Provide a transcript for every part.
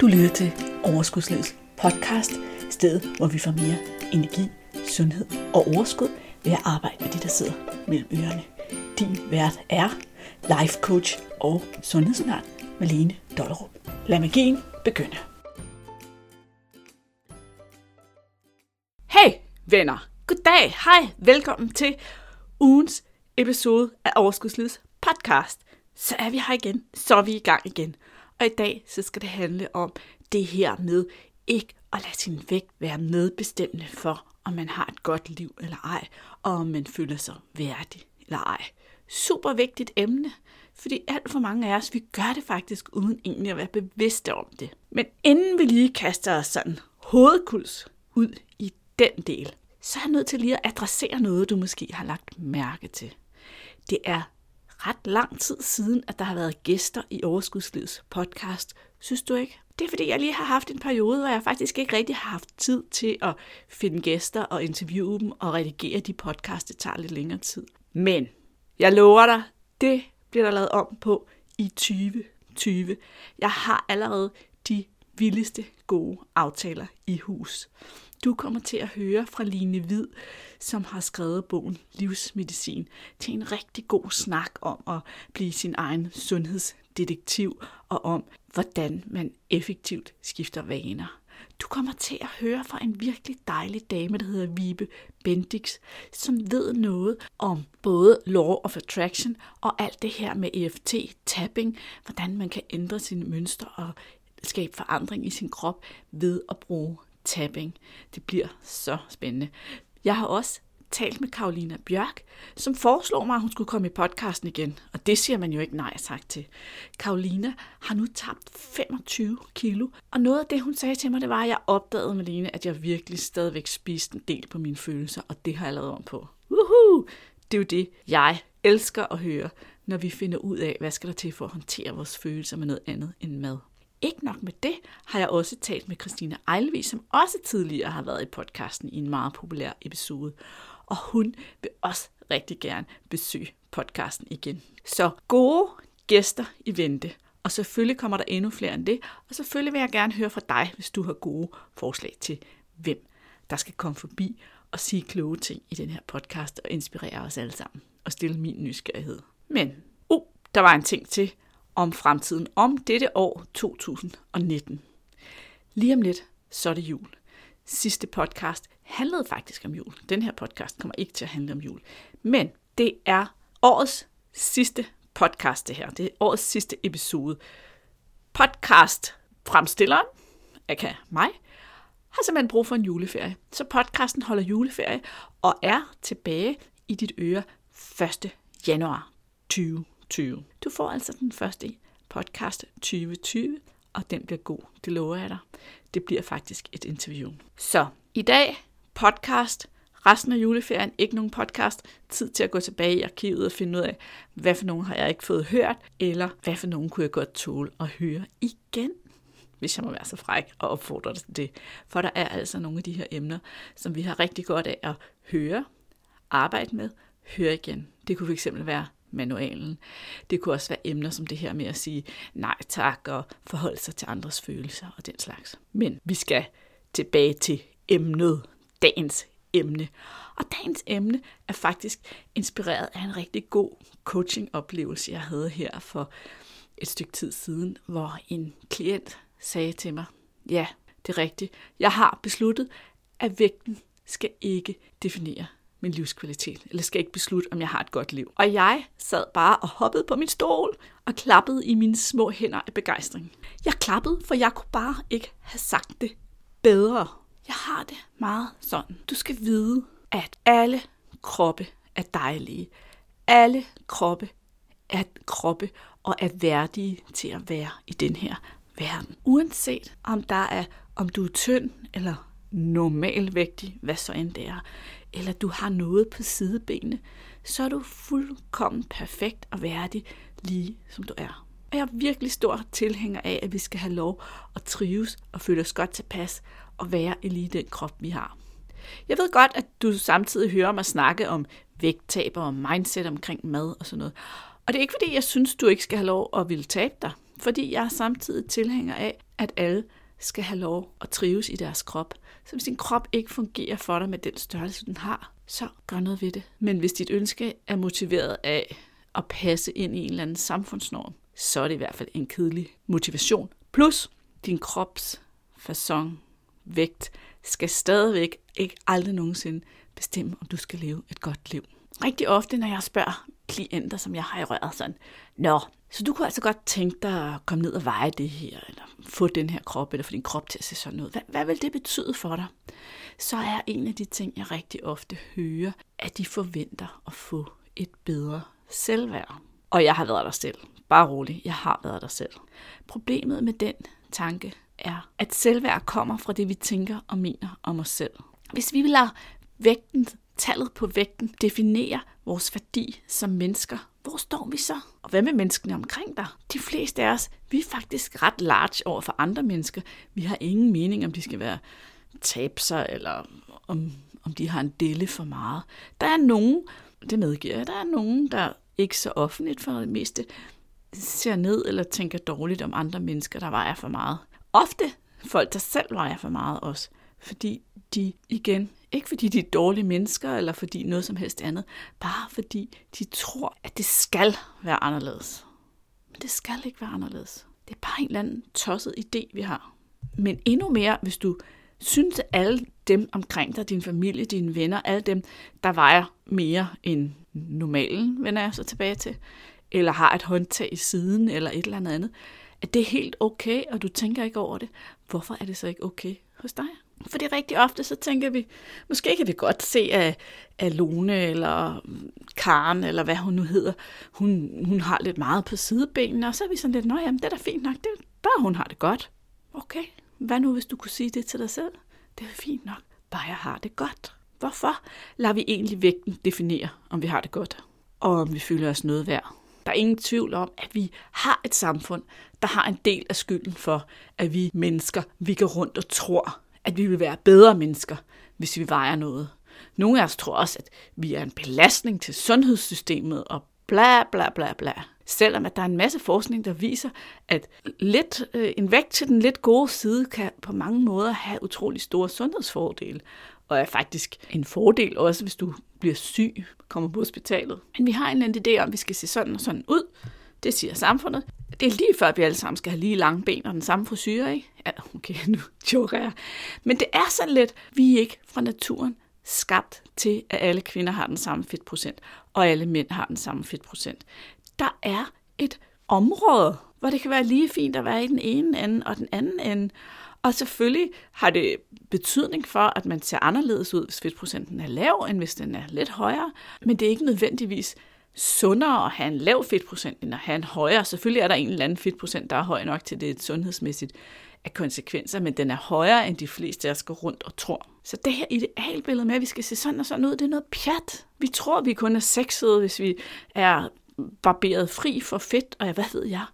Du lytter til Overskudslivets podcast, stedet hvor vi får mere energi, sundhed og overskud ved at arbejde med de, der sidder mellem ørerne. Din vært er life coach og sundhedsundern Malene Dollerup. Lad magien begynde. Hey venner, goddag, hej, velkommen til ugens episode af Overskudslivets podcast. Så er vi her igen, så er vi i gang igen. Og i dag så skal det handle om det her med ikke at lade sin vægt være medbestemmende for, om man har et godt liv eller ej, og om man føler sig værdig eller ej. Super vigtigt emne, fordi alt for mange af os, vi gør det faktisk uden egentlig at være bevidste om det. Men inden vi lige kaster os sådan hovedkuls ud i den del, så er jeg nødt til lige at adressere noget, du måske har lagt mærke til. Det er ret lang tid siden, at der har været gæster i Overskudslivets podcast. Synes du ikke? Det er fordi, jeg lige har haft en periode, hvor jeg faktisk ikke rigtig har haft tid til at finde gæster og interviewe dem og redigere de podcast. Det tager lidt længere tid. Men jeg lover dig, det bliver der lavet om på i 2020. Jeg har allerede de vildeste gode aftaler i hus. Du kommer til at høre fra Line Hvid, som har skrevet bogen Livsmedicin, til en rigtig god snak om at blive sin egen sundhedsdetektiv og om, hvordan man effektivt skifter vaner. Du kommer til at høre fra en virkelig dejlig dame, der hedder Vibe Bendix, som ved noget om både Law of Attraction og alt det her med EFT, tapping, hvordan man kan ændre sine mønstre og skabe forandring i sin krop ved at bruge tapping. Det bliver så spændende. Jeg har også talt med Karolina Bjørk, som foreslog mig, at hun skulle komme i podcasten igen. Og det siger man jo ikke nej tak til. Karolina har nu tabt 25 kilo. Og noget af det, hun sagde til mig, det var, at jeg opdagede, Malene, at jeg virkelig stadigvæk spiste en del på mine følelser. Og det har jeg lavet om på. Woohoo! Det er jo det, jeg elsker at høre, når vi finder ud af, hvad skal der til for at håndtere vores følelser med noget andet end mad. Ikke nok med det, har jeg også talt med Christina Ejlvi, som også tidligere har været i podcasten i en meget populær episode. Og hun vil også rigtig gerne besøge podcasten igen. Så gode gæster i vente. Og selvfølgelig kommer der endnu flere end det. Og selvfølgelig vil jeg gerne høre fra dig, hvis du har gode forslag til, hvem der skal komme forbi og sige kloge ting i den her podcast og inspirere os alle sammen og stille min nysgerrighed. Men, uh, der var en ting til, om fremtiden om dette år 2019. Lige om lidt, så er det jul. Sidste podcast handlede faktisk om jul. Den her podcast kommer ikke til at handle om jul. Men det er årets sidste podcast, det her. Det er årets sidste episode. Podcast fremstilleren, aka mig, har simpelthen brug for en juleferie. Så podcasten holder juleferie og er tilbage i dit øre 1. januar 2020. 2020. Du får altså den første podcast 2020, og den bliver god, det lover jeg dig. Det bliver faktisk et interview. Så i dag podcast, resten af juleferien ikke nogen podcast, tid til at gå tilbage i arkivet og finde ud af, hvad for nogen har jeg ikke fået hørt, eller hvad for nogen kunne jeg godt tåle at høre igen hvis jeg må være så fræk og opfordre dig til det. For der er altså nogle af de her emner, som vi har rigtig godt af at høre, arbejde med, høre igen. Det kunne fx være manualen. Det kunne også være emner som det her med at sige nej tak og forholde sig til andres følelser og den slags. Men vi skal tilbage til emnet, dagens emne. Og dagens emne er faktisk inspireret af en rigtig god coaching-oplevelse, jeg havde her for et stykke tid siden, hvor en klient sagde til mig, ja, det er rigtigt, jeg har besluttet, at vægten skal ikke definere min livskvalitet, eller skal ikke beslutte, om jeg har et godt liv. Og jeg sad bare og hoppede på min stol og klappede i mine små hænder af begejstring. Jeg klappede, for jeg kunne bare ikke have sagt det bedre. Jeg har det meget sådan. Du skal vide, at alle kroppe er dejlige. Alle kroppe er kroppe og er værdige til at være i den her verden. Uanset om der er, om du er tynd eller normalvægtig, hvad så end det er, eller du har noget på sidebenene, så er du fuldkommen perfekt og værdig, lige som du er. Og jeg er virkelig stor tilhænger af, at vi skal have lov at trives og føle os godt tilpas og være i lige den krop, vi har. Jeg ved godt, at du samtidig hører mig snakke om vægttab og mindset omkring mad og sådan noget. Og det er ikke fordi, jeg synes, du ikke skal have lov at ville tabe dig. Fordi jeg er samtidig tilhænger af, at alle skal have lov at trives i deres krop. Så hvis din krop ikke fungerer for dig med den størrelse, den har, så gør noget ved det. Men hvis dit ønske er motiveret af at passe ind i en eller anden samfundsnorm, så er det i hvert fald en kedelig motivation. Plus din krops fason, vægt, skal stadigvæk ikke aldrig nogensinde bestemme, om du skal leve et godt liv. Rigtig ofte, når jeg spørger klienter, som jeg har i røret, sådan, Nå, så du kunne altså godt tænke dig at komme ned og veje det her, eller få den her krop, eller få din krop til at se sådan ud. Hvad, hvad vil det betyde for dig? Så er en af de ting, jeg rigtig ofte hører, at de forventer at få et bedre selvværd. Og jeg har været der selv. Bare rolig, jeg har været der selv. Problemet med den tanke er, at selvværd kommer fra det, vi tænker og mener om os selv. Hvis vi vil vægten, tallet på vægten, definerer vores værdi som mennesker, hvor står vi så? Og hvad med menneskene omkring dig? De fleste af os, vi er faktisk ret large over for andre mennesker. Vi har ingen mening, om de skal være tabser, eller om, om de har en dille for meget. Der er nogen, det medgiver jeg, der er nogen, der ikke så offentligt for det meste ser ned eller tænker dårligt om andre mennesker, der vejer for meget. Ofte folk, der selv vejer for meget også, fordi de igen, ikke fordi de er dårlige mennesker, eller fordi noget som helst andet, bare fordi de tror, at det skal være anderledes. Men det skal ikke være anderledes. Det er bare en eller anden tosset idé, vi har. Men endnu mere, hvis du synes, at alle dem omkring dig, din familie, dine venner, alle dem, der vejer mere end normalen, vender jeg så tilbage til, eller har et håndtag i siden, eller et eller andet andet, at det er helt okay, og du tænker ikke over det. Hvorfor er det så ikke okay hos dig? Fordi rigtig ofte så tænker vi, måske kan vi godt se, at, at Lone eller Karen, eller hvad hun nu hedder, hun, hun har lidt meget på sidebenene, og så er vi sådan lidt, nå jamen, det er da fint nok, det bare hun har det godt. Okay, hvad nu hvis du kunne sige det til dig selv? Det er fint nok, bare jeg har det godt. Hvorfor lader vi egentlig vægten definere, om vi har det godt, og om vi føler os noget værd? Der er ingen tvivl om, at vi har et samfund, der har en del af skylden for, at vi mennesker, vi går rundt og tror, at vi vil være bedre mennesker, hvis vi vejer noget. Nogle af os tror også, at vi er en belastning til sundhedssystemet og bla bla bla bla. Selvom at der er en masse forskning, der viser, at lidt, øh, en vægt til den lidt gode side kan på mange måder have utrolig store sundhedsfordele og er faktisk en fordel også, hvis du bliver syg, kommer på hospitalet. Men vi har en eller anden idé om, at vi skal se sådan og sådan ud. Det siger samfundet. Det er lige før, at vi alle sammen skal have lige lange ben og den samme frisyr, ikke? Ja, okay, nu joker jeg. Men det er sådan lidt, vi er ikke fra naturen skabt til, at alle kvinder har den samme fedtprocent, og alle mænd har den samme fedtprocent. Der er et område, hvor det kan være lige fint at være i den ene ende og den anden ende. Og selvfølgelig har det betydning for, at man ser anderledes ud, hvis fedtprocenten er lav, end hvis den er lidt højere. Men det er ikke nødvendigvis sundere at have en lav fedtprocent, end at have en højere. Selvfølgelig er der en eller anden fedtprocent, der er høj nok til det sundhedsmæssigt af konsekvenser, men den er højere end de fleste af os går rundt og tror. Så det her idealbillede med, at vi skal se sådan og sådan ud, det er noget pjat. Vi tror, vi kun er sexede, hvis vi er barberet fri for fedt, og hvad ved jeg.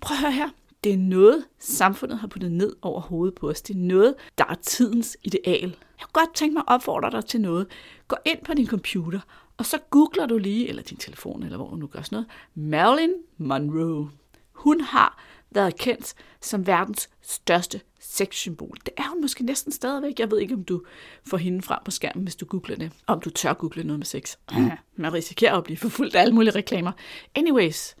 Prøv at høre her. Det er noget, samfundet har puttet ned over hovedet på os. Det er noget, der er tidens ideal. Jeg kunne godt tænke mig at opfordre dig til noget. Gå ind på din computer, og så googler du lige, eller din telefon, eller hvor du nu gør sådan noget, Marilyn Monroe. Hun har været kendt som verdens største sexsymbol. Det er hun måske næsten stadigvæk. Jeg ved ikke, om du får hende frem på skærmen, hvis du googler det. Om du tør google noget med sex. Man risikerer at blive forfulgt af alle mulige reklamer. Anyways,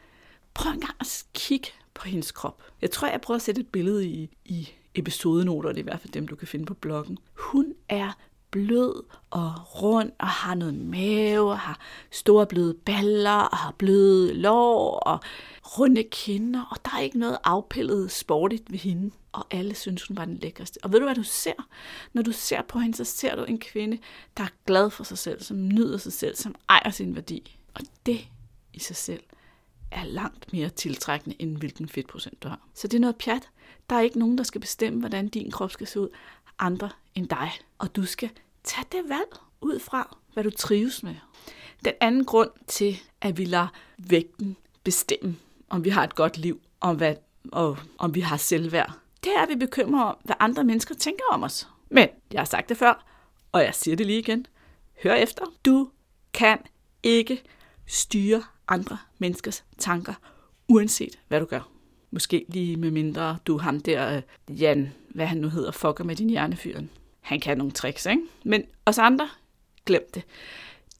prøv en gang at kigge på hendes krop. Jeg tror, jeg prøver at sætte et billede i, i episodenoter, det er i hvert fald dem, du kan finde på bloggen. Hun er blød og rund og har noget mave og har store bløde baller og har bløde lår og runde kinder, og der er ikke noget afpillet sportigt ved hende. Og alle synes, hun var den lækreste. Og ved du, hvad du ser? Når du ser på hende, så ser du en kvinde, der er glad for sig selv, som nyder sig selv, som ejer sin værdi. Og det i sig selv er langt mere tiltrækkende, end hvilken fedtprocent du har. Så det er noget pjat. Der er ikke nogen, der skal bestemme, hvordan din krop skal se ud, andre end dig. Og du skal tage det valg ud fra, hvad du trives med. Den anden grund til, at vi lader vægten bestemme, om vi har et godt liv, og, hvad, og om vi har selvværd, det er, at vi bekymrer om, hvad andre mennesker tænker om os. Men jeg har sagt det før, og jeg siger det lige igen. Hør efter. Du kan ikke styre andre menneskers tanker, uanset hvad du gør. Måske lige med mindre du ham der, øh, Jan, hvad han nu hedder, fucker med din hjernefyren. Han kan nogle tricks, ikke? Men os andre, glem det.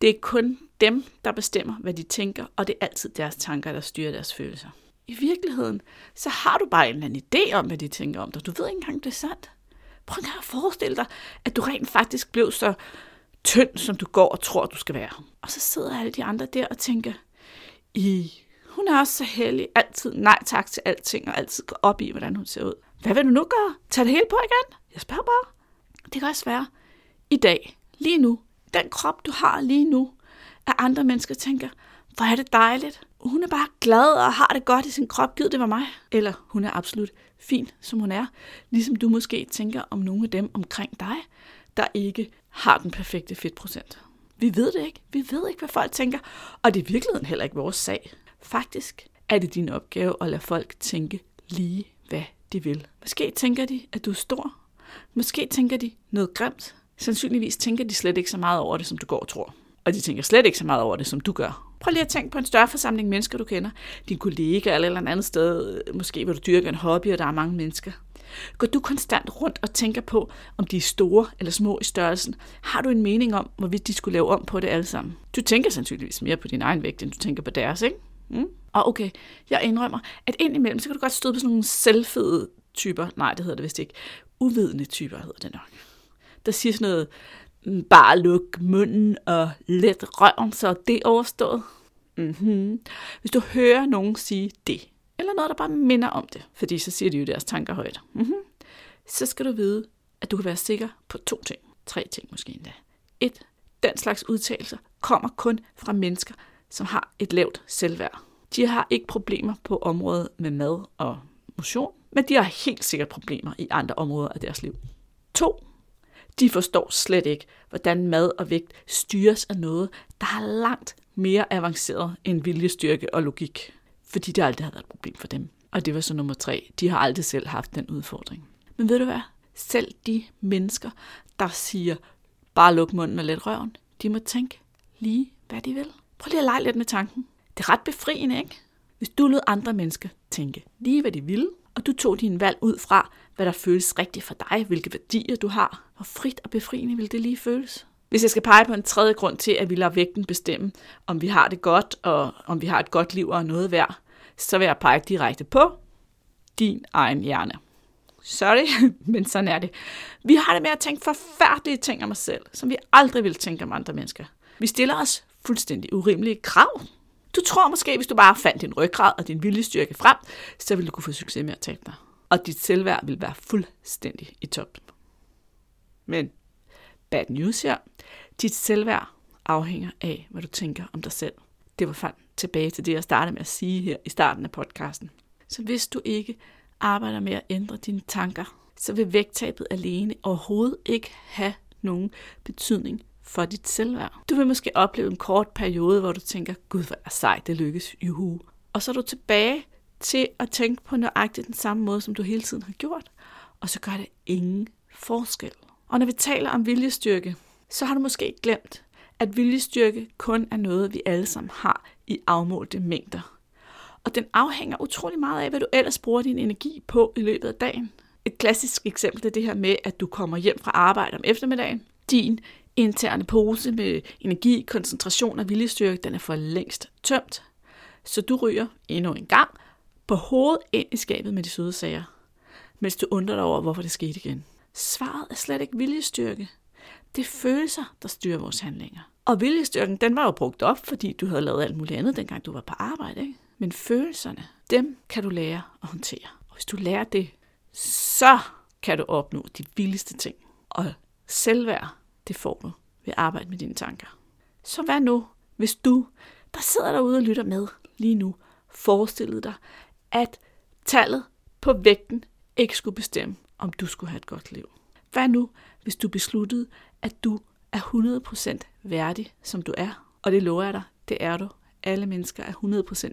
Det er kun dem, der bestemmer, hvad de tænker, og det er altid deres tanker, der styrer deres følelser. I virkeligheden, så har du bare en eller anden idé om, hvad de tænker om dig. Du ved ikke engang, det er sandt. Prøv engang at forestille dig, at du rent faktisk blev så tynd, som du går og tror, du skal være. Og så sidder alle de andre der og tænker, i hun er også så heldig, altid nej tak til alting, og altid går op i, hvordan hun ser ud. Hvad vil du nu gøre? Tag det hele på igen? Jeg spørger bare. Det kan også være, i dag, lige nu, den krop, du har lige nu, at andre mennesker tænker, hvor er det dejligt. Hun er bare glad og har det godt i sin krop. Gid det var mig. Eller hun er absolut fin, som hun er. Ligesom du måske tænker om nogle af dem omkring dig, der ikke har den perfekte fedtprocent. Vi ved det ikke. Vi ved ikke, hvad folk tænker. Og det er i virkeligheden heller ikke vores sag. Faktisk er det din opgave at lade folk tænke lige, hvad de vil. Måske tænker de, at du er stor. Måske tænker de noget grimt. Sandsynligvis tænker de slet ikke så meget over det, som du går og tror. Og de tænker slet ikke så meget over det, som du gør. Prøv lige at tænke på en større forsamling mennesker, du kender. Din kollega eller et eller andet sted, måske hvor du dyrker en hobby, og der er mange mennesker. Går du konstant rundt og tænker på, om de er store eller små i størrelsen? Har du en mening om, hvorvidt de skulle lave om på det alle sammen? Du tænker sandsynligvis mere på din egen vægt, end du tænker på deres, ikke? Mm? Og okay, jeg indrømmer, at indimellem, så kan du godt støde på sådan nogle selvfede typer. Nej, det hedder det vist ikke. Uvidende typer hedder det nok. Der siger sådan noget, mm, bare luk munden og let røven, så det er overstået. Mm-hmm. Hvis du hører nogen sige det, eller noget, der bare minder om det, fordi så siger de jo deres tanker højt, mm-hmm. så skal du vide, at du kan være sikker på to ting. Tre ting måske endda. Et, den slags udtalelser kommer kun fra mennesker, som har et lavt selvværd. De har ikke problemer på området med mad og motion, men de har helt sikkert problemer i andre områder af deres liv. 2. De forstår slet ikke, hvordan mad og vægt styres af noget, der er langt mere avanceret end viljestyrke og logik. Fordi det aldrig har været et problem for dem. Og det var så nummer tre. De har aldrig selv haft den udfordring. Men ved du hvad? Selv de mennesker, der siger, bare luk munden og let røven, de må tænke lige, hvad de vil. Prøv lige at lege lidt med tanken. Det er ret befriende, ikke? Hvis du lod andre mennesker tænke lige, hvad de ville, og du tog din valg ud fra, hvad der føles rigtigt for dig, hvilke værdier du har, hvor frit og befriende vil det lige føles? Hvis jeg skal pege på en tredje grund til, at vi lader vægten bestemme, om vi har det godt, og om vi har et godt liv og noget værd, så vil jeg pege direkte på din egen hjerne. Sorry, men sådan er det. Vi har det med at tænke forfærdelige ting om os selv, som vi aldrig vil tænke om andre mennesker. Vi stiller os fuldstændig urimelige krav. Du tror måske, hvis du bare fandt din ryggrad og din viljestyrke frem, så ville du kunne få succes med at tabe dig. Og dit selvværd vil være fuldstændig i top. Men bad news her. Dit selvværd afhænger af, hvad du tænker om dig selv. Det var fandt tilbage til det, jeg startede med at sige her i starten af podcasten. Så hvis du ikke arbejder med at ændre dine tanker, så vil vægttabet alene overhovedet ikke have nogen betydning for dit selvværd. Du vil måske opleve en kort periode, hvor du tænker, gud hvor er sejt, det lykkes, juhu. Og så er du tilbage til at tænke på nøjagtigt den samme måde, som du hele tiden har gjort, og så gør det ingen forskel. Og når vi taler om viljestyrke, så har du måske glemt, at viljestyrke kun er noget, vi alle sammen har i afmålte mængder. Og den afhænger utrolig meget af, hvad du ellers bruger din energi på i løbet af dagen. Et klassisk eksempel er det her med, at du kommer hjem fra arbejde om eftermiddagen. Din interne pose med energi, koncentration og viljestyrke, den er for længst tømt. Så du ryger endnu en gang på hovedet ind i skabet med de søde sager, mens du undrer dig over, hvorfor det skete igen. Svaret er slet ikke viljestyrke. Det er følelser, der styrer vores handlinger. Og viljestyrken, den var jo brugt op, fordi du havde lavet alt muligt andet, dengang du var på arbejde. Ikke? Men følelserne, dem kan du lære at håndtere. Og hvis du lærer det, så kan du opnå de vildeste ting. Og selvværd, det får du ved at arbejde med dine tanker. Så hvad nu, hvis du, der sidder derude og lytter med lige nu, forestillede dig, at tallet på vægten ikke skulle bestemme, om du skulle have et godt liv? Hvad nu, hvis du besluttede, at du er 100% værdig, som du er? Og det lover jeg dig, det er du. Alle mennesker er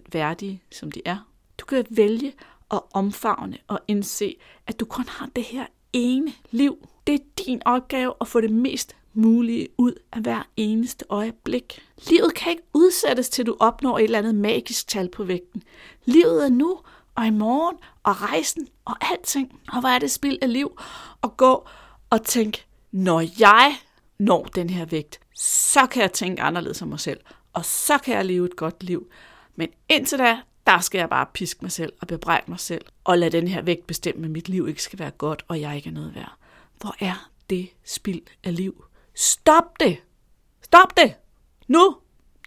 100% værdige, som de er. Du kan vælge at omfavne og indse, at du kun har det her ene liv. Det er din opgave at få det mest mulige ud af hver eneste øjeblik. Livet kan ikke udsættes til du opnår et eller andet magisk tal på vægten. Livet er nu, og i morgen, og rejsen, og alting. Og hvor er det spild af liv at gå og tænke, når jeg når den her vægt, så kan jeg tænke anderledes om mig selv, og så kan jeg leve et godt liv. Men indtil da, der skal jeg bare piske mig selv og bebrejde mig selv, og lade den her vægt bestemme, at mit liv ikke skal være godt, og jeg ikke er noget værd. Hvor er det spild af liv? Stop det! Stop det! Nu!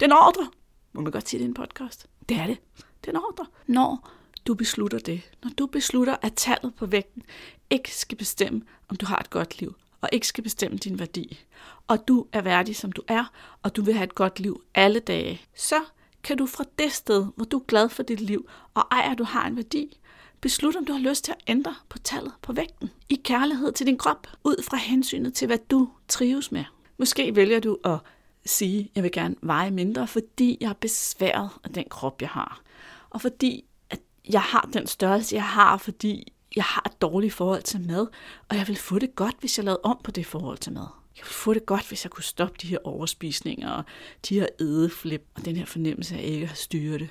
Den ordre! Må man godt sige det i en podcast? Det er det. Den ordre. Når du beslutter det, når du beslutter, at tallet på vægten ikke skal bestemme, om du har et godt liv, og ikke skal bestemme din værdi, og du er værdig, som du er, og du vil have et godt liv alle dage, så kan du fra det sted, hvor du er glad for dit liv, og ejer, at du har en værdi, Beslut, om du har lyst til at ændre på tallet på vægten. I kærlighed til din krop, ud fra hensynet til, hvad du trives med. Måske vælger du at sige, at jeg vil gerne veje mindre, fordi jeg er besværet af den krop, jeg har. Og fordi at jeg har den størrelse, jeg har, fordi jeg har et dårligt forhold til mad, og jeg vil få det godt, hvis jeg lavede om på det forhold til mad. Jeg ville få det godt, hvis jeg kunne stoppe de her overspisninger, og de her ædeflip, og den her fornemmelse af, at jeg ikke har styret det.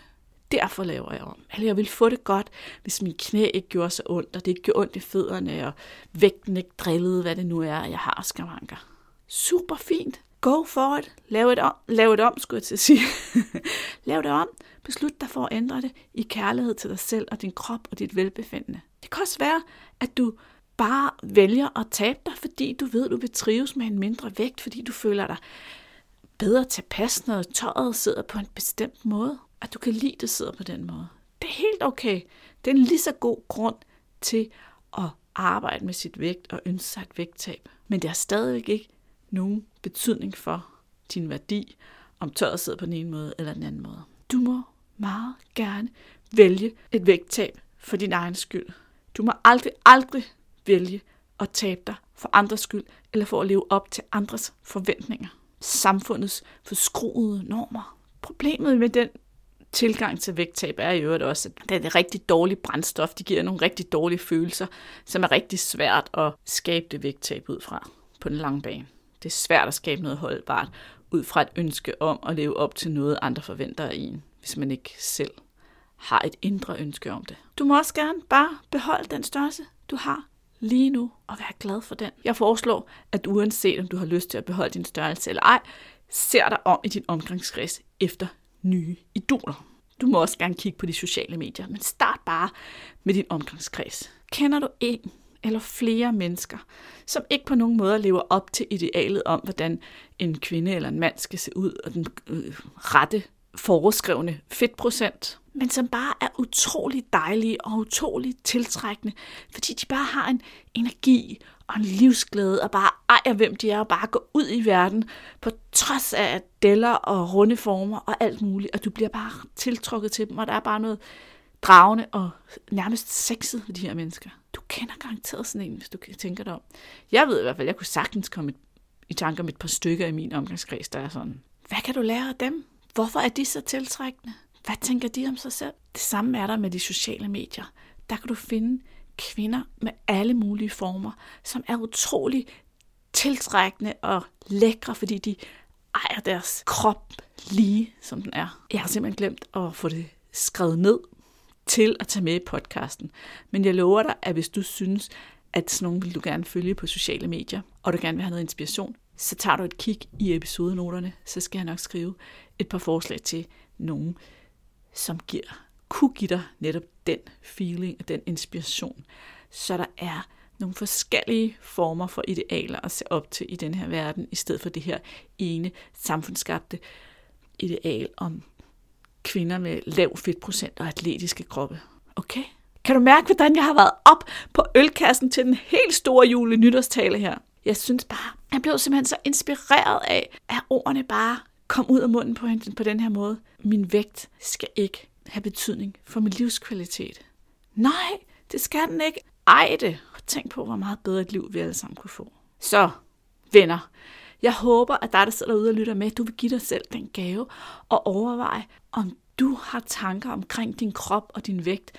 Derfor laver jeg om. Eller jeg ville få det godt, hvis mine knæ ikke gjorde så ondt, og det ikke gjorde ondt i fødderne, og vægten ikke drillede, hvad det nu er, jeg har skavanker. Super fint. Go for it. Lav det om, lav det om skulle jeg til at sige. Lav det om. Beslut dig for at ændre det i kærlighed til dig selv og din krop og dit velbefindende. Det kan også være, at du bare vælger at tabe dig, fordi du ved, du vil trives med en mindre vægt, fordi du føler dig bedre tilpas, når tøjet sidder på en bestemt måde, at du kan lide, at det sidder på den måde. Det er helt okay. Det er en lige så god grund til at arbejde med sit vægt og ønske sig et vægttab. Men det har stadigvæk ikke nogen betydning for din værdi, om tøjet sidder på den ene måde eller den anden måde. Du må meget gerne vælge et vægttab for din egen skyld. Du må aldrig, aldrig vælge at tabe dig for andres skyld, eller for at leve op til andres forventninger. Samfundets forskruede normer. Problemet med den tilgang til vægttab er i øvrigt også, at det er et rigtig dårligt brændstof. Det giver nogle rigtig dårlige følelser, som er rigtig svært at skabe det vægttab ud fra på den lange bane. Det er svært at skabe noget holdbart ud fra et ønske om at leve op til noget, andre forventer af en, hvis man ikke selv har et indre ønske om det. Du må også gerne bare beholde den størrelse, du har lige nu, og være glad for den. Jeg foreslår, at uanset om du har lyst til at beholde din størrelse eller ej, ser dig om i din omgangskreds efter nye idoler. Du må også gerne kigge på de sociale medier, men start bare med din omgangskreds. Kender du en eller flere mennesker, som ikke på nogen måde lever op til idealet om, hvordan en kvinde eller en mand skal se ud, og den øh, rette foreskrevne fedtprocent, men som bare er utrolig dejlige og utrolig tiltrækkende, fordi de bare har en energi og en livsglæde, og bare ejer, hvem de er, og bare går ud i verden, på trods af deller og runde former og alt muligt, og du bliver bare tiltrukket til dem, og der er bare noget dragende og nærmest sexet ved de her mennesker. Du kender garanteret sådan en, hvis du tænker dig om. Jeg ved i hvert fald, jeg kunne sagtens komme i tanke om et par stykker i min omgangskreds, der er sådan, hvad kan du lære af dem? Hvorfor er de så tiltrækkende? Hvad tænker de om sig selv? Det samme er der med de sociale medier. Der kan du finde kvinder med alle mulige former, som er utrolig tiltrækkende og lækre, fordi de ejer deres krop lige som den er. Jeg har simpelthen glemt at få det skrevet ned til at tage med i podcasten. Men jeg lover dig, at hvis du synes, at sådan nogen vil du gerne følge på sociale medier, og du gerne vil have noget inspiration, så tager du et kig i episodenoterne, så skal jeg nok skrive et par forslag til nogen, som giver, kunne give dig netop den feeling og den inspiration. Så der er nogle forskellige former for idealer at se op til i den her verden, i stedet for det her ene samfundsskabte ideal om kvinder med lav fedtprocent og atletiske kroppe. Okay? Kan du mærke, hvordan jeg har været op på ølkassen til den helt store jule nytårstale her? Jeg synes bare, jeg blev simpelthen så inspireret af, at ordene bare kom ud af munden på, hende på den her måde. Min vægt skal ikke have betydning for min livskvalitet. Nej, det skal den ikke. Ej det. Tænk på, hvor meget bedre et liv vi alle sammen kunne få. Så, venner, jeg håber, at dig, der sidder derude og lytter med, du vil give dig selv den gave og overveje, om du har tanker omkring din krop og din vægt,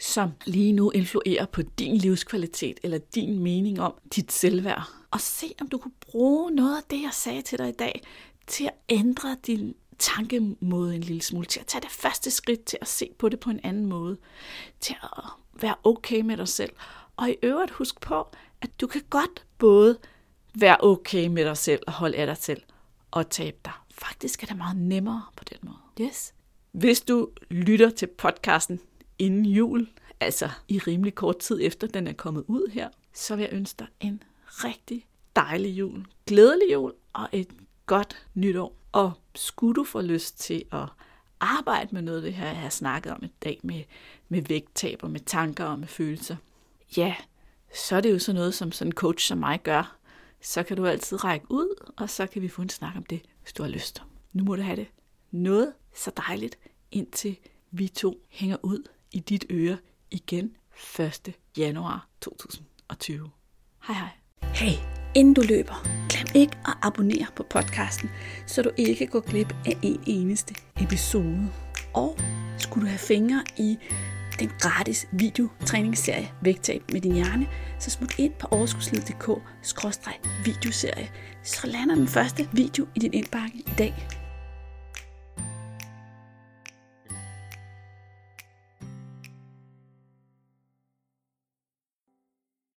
som lige nu influerer på din livskvalitet eller din mening om dit selvværd. Og se, om du kunne bruge noget af det, jeg sagde til dig i dag, til at ændre din tankemåde en lille smule, til at tage det første skridt til at se på det på en anden måde, til at være okay med dig selv. Og i øvrigt husk på, at du kan godt både være okay med dig selv og holde af dig selv og tabe dig. Faktisk er det meget nemmere på den måde. Yes. Hvis du lytter til podcasten inden jul, altså i rimelig kort tid efter den er kommet ud her, så vil jeg ønske dig en rigtig dejlig jul, glædelig jul og et godt nytår. Og skulle du få lyst til at arbejde med noget af det her, jeg har snakket om i dag, med, med vægttab og med tanker og med følelser, ja, så er det jo sådan noget, som sådan en coach som mig gør. Så kan du altid række ud, og så kan vi få en snak om det, hvis du har lyst. Nu må du have det noget så dejligt, indtil vi to hænger ud i dit øre igen 1. januar 2020. Hej hej. Hey, inden du løber, glem ikke at abonnere på podcasten, så du ikke går glip af en eneste episode. Og skulle du have fingre i den gratis videotræningsserie Vægtab med din hjerne, så smut ind på overskudslivet.dk videoserie, så lander den første video i din indbakke i dag.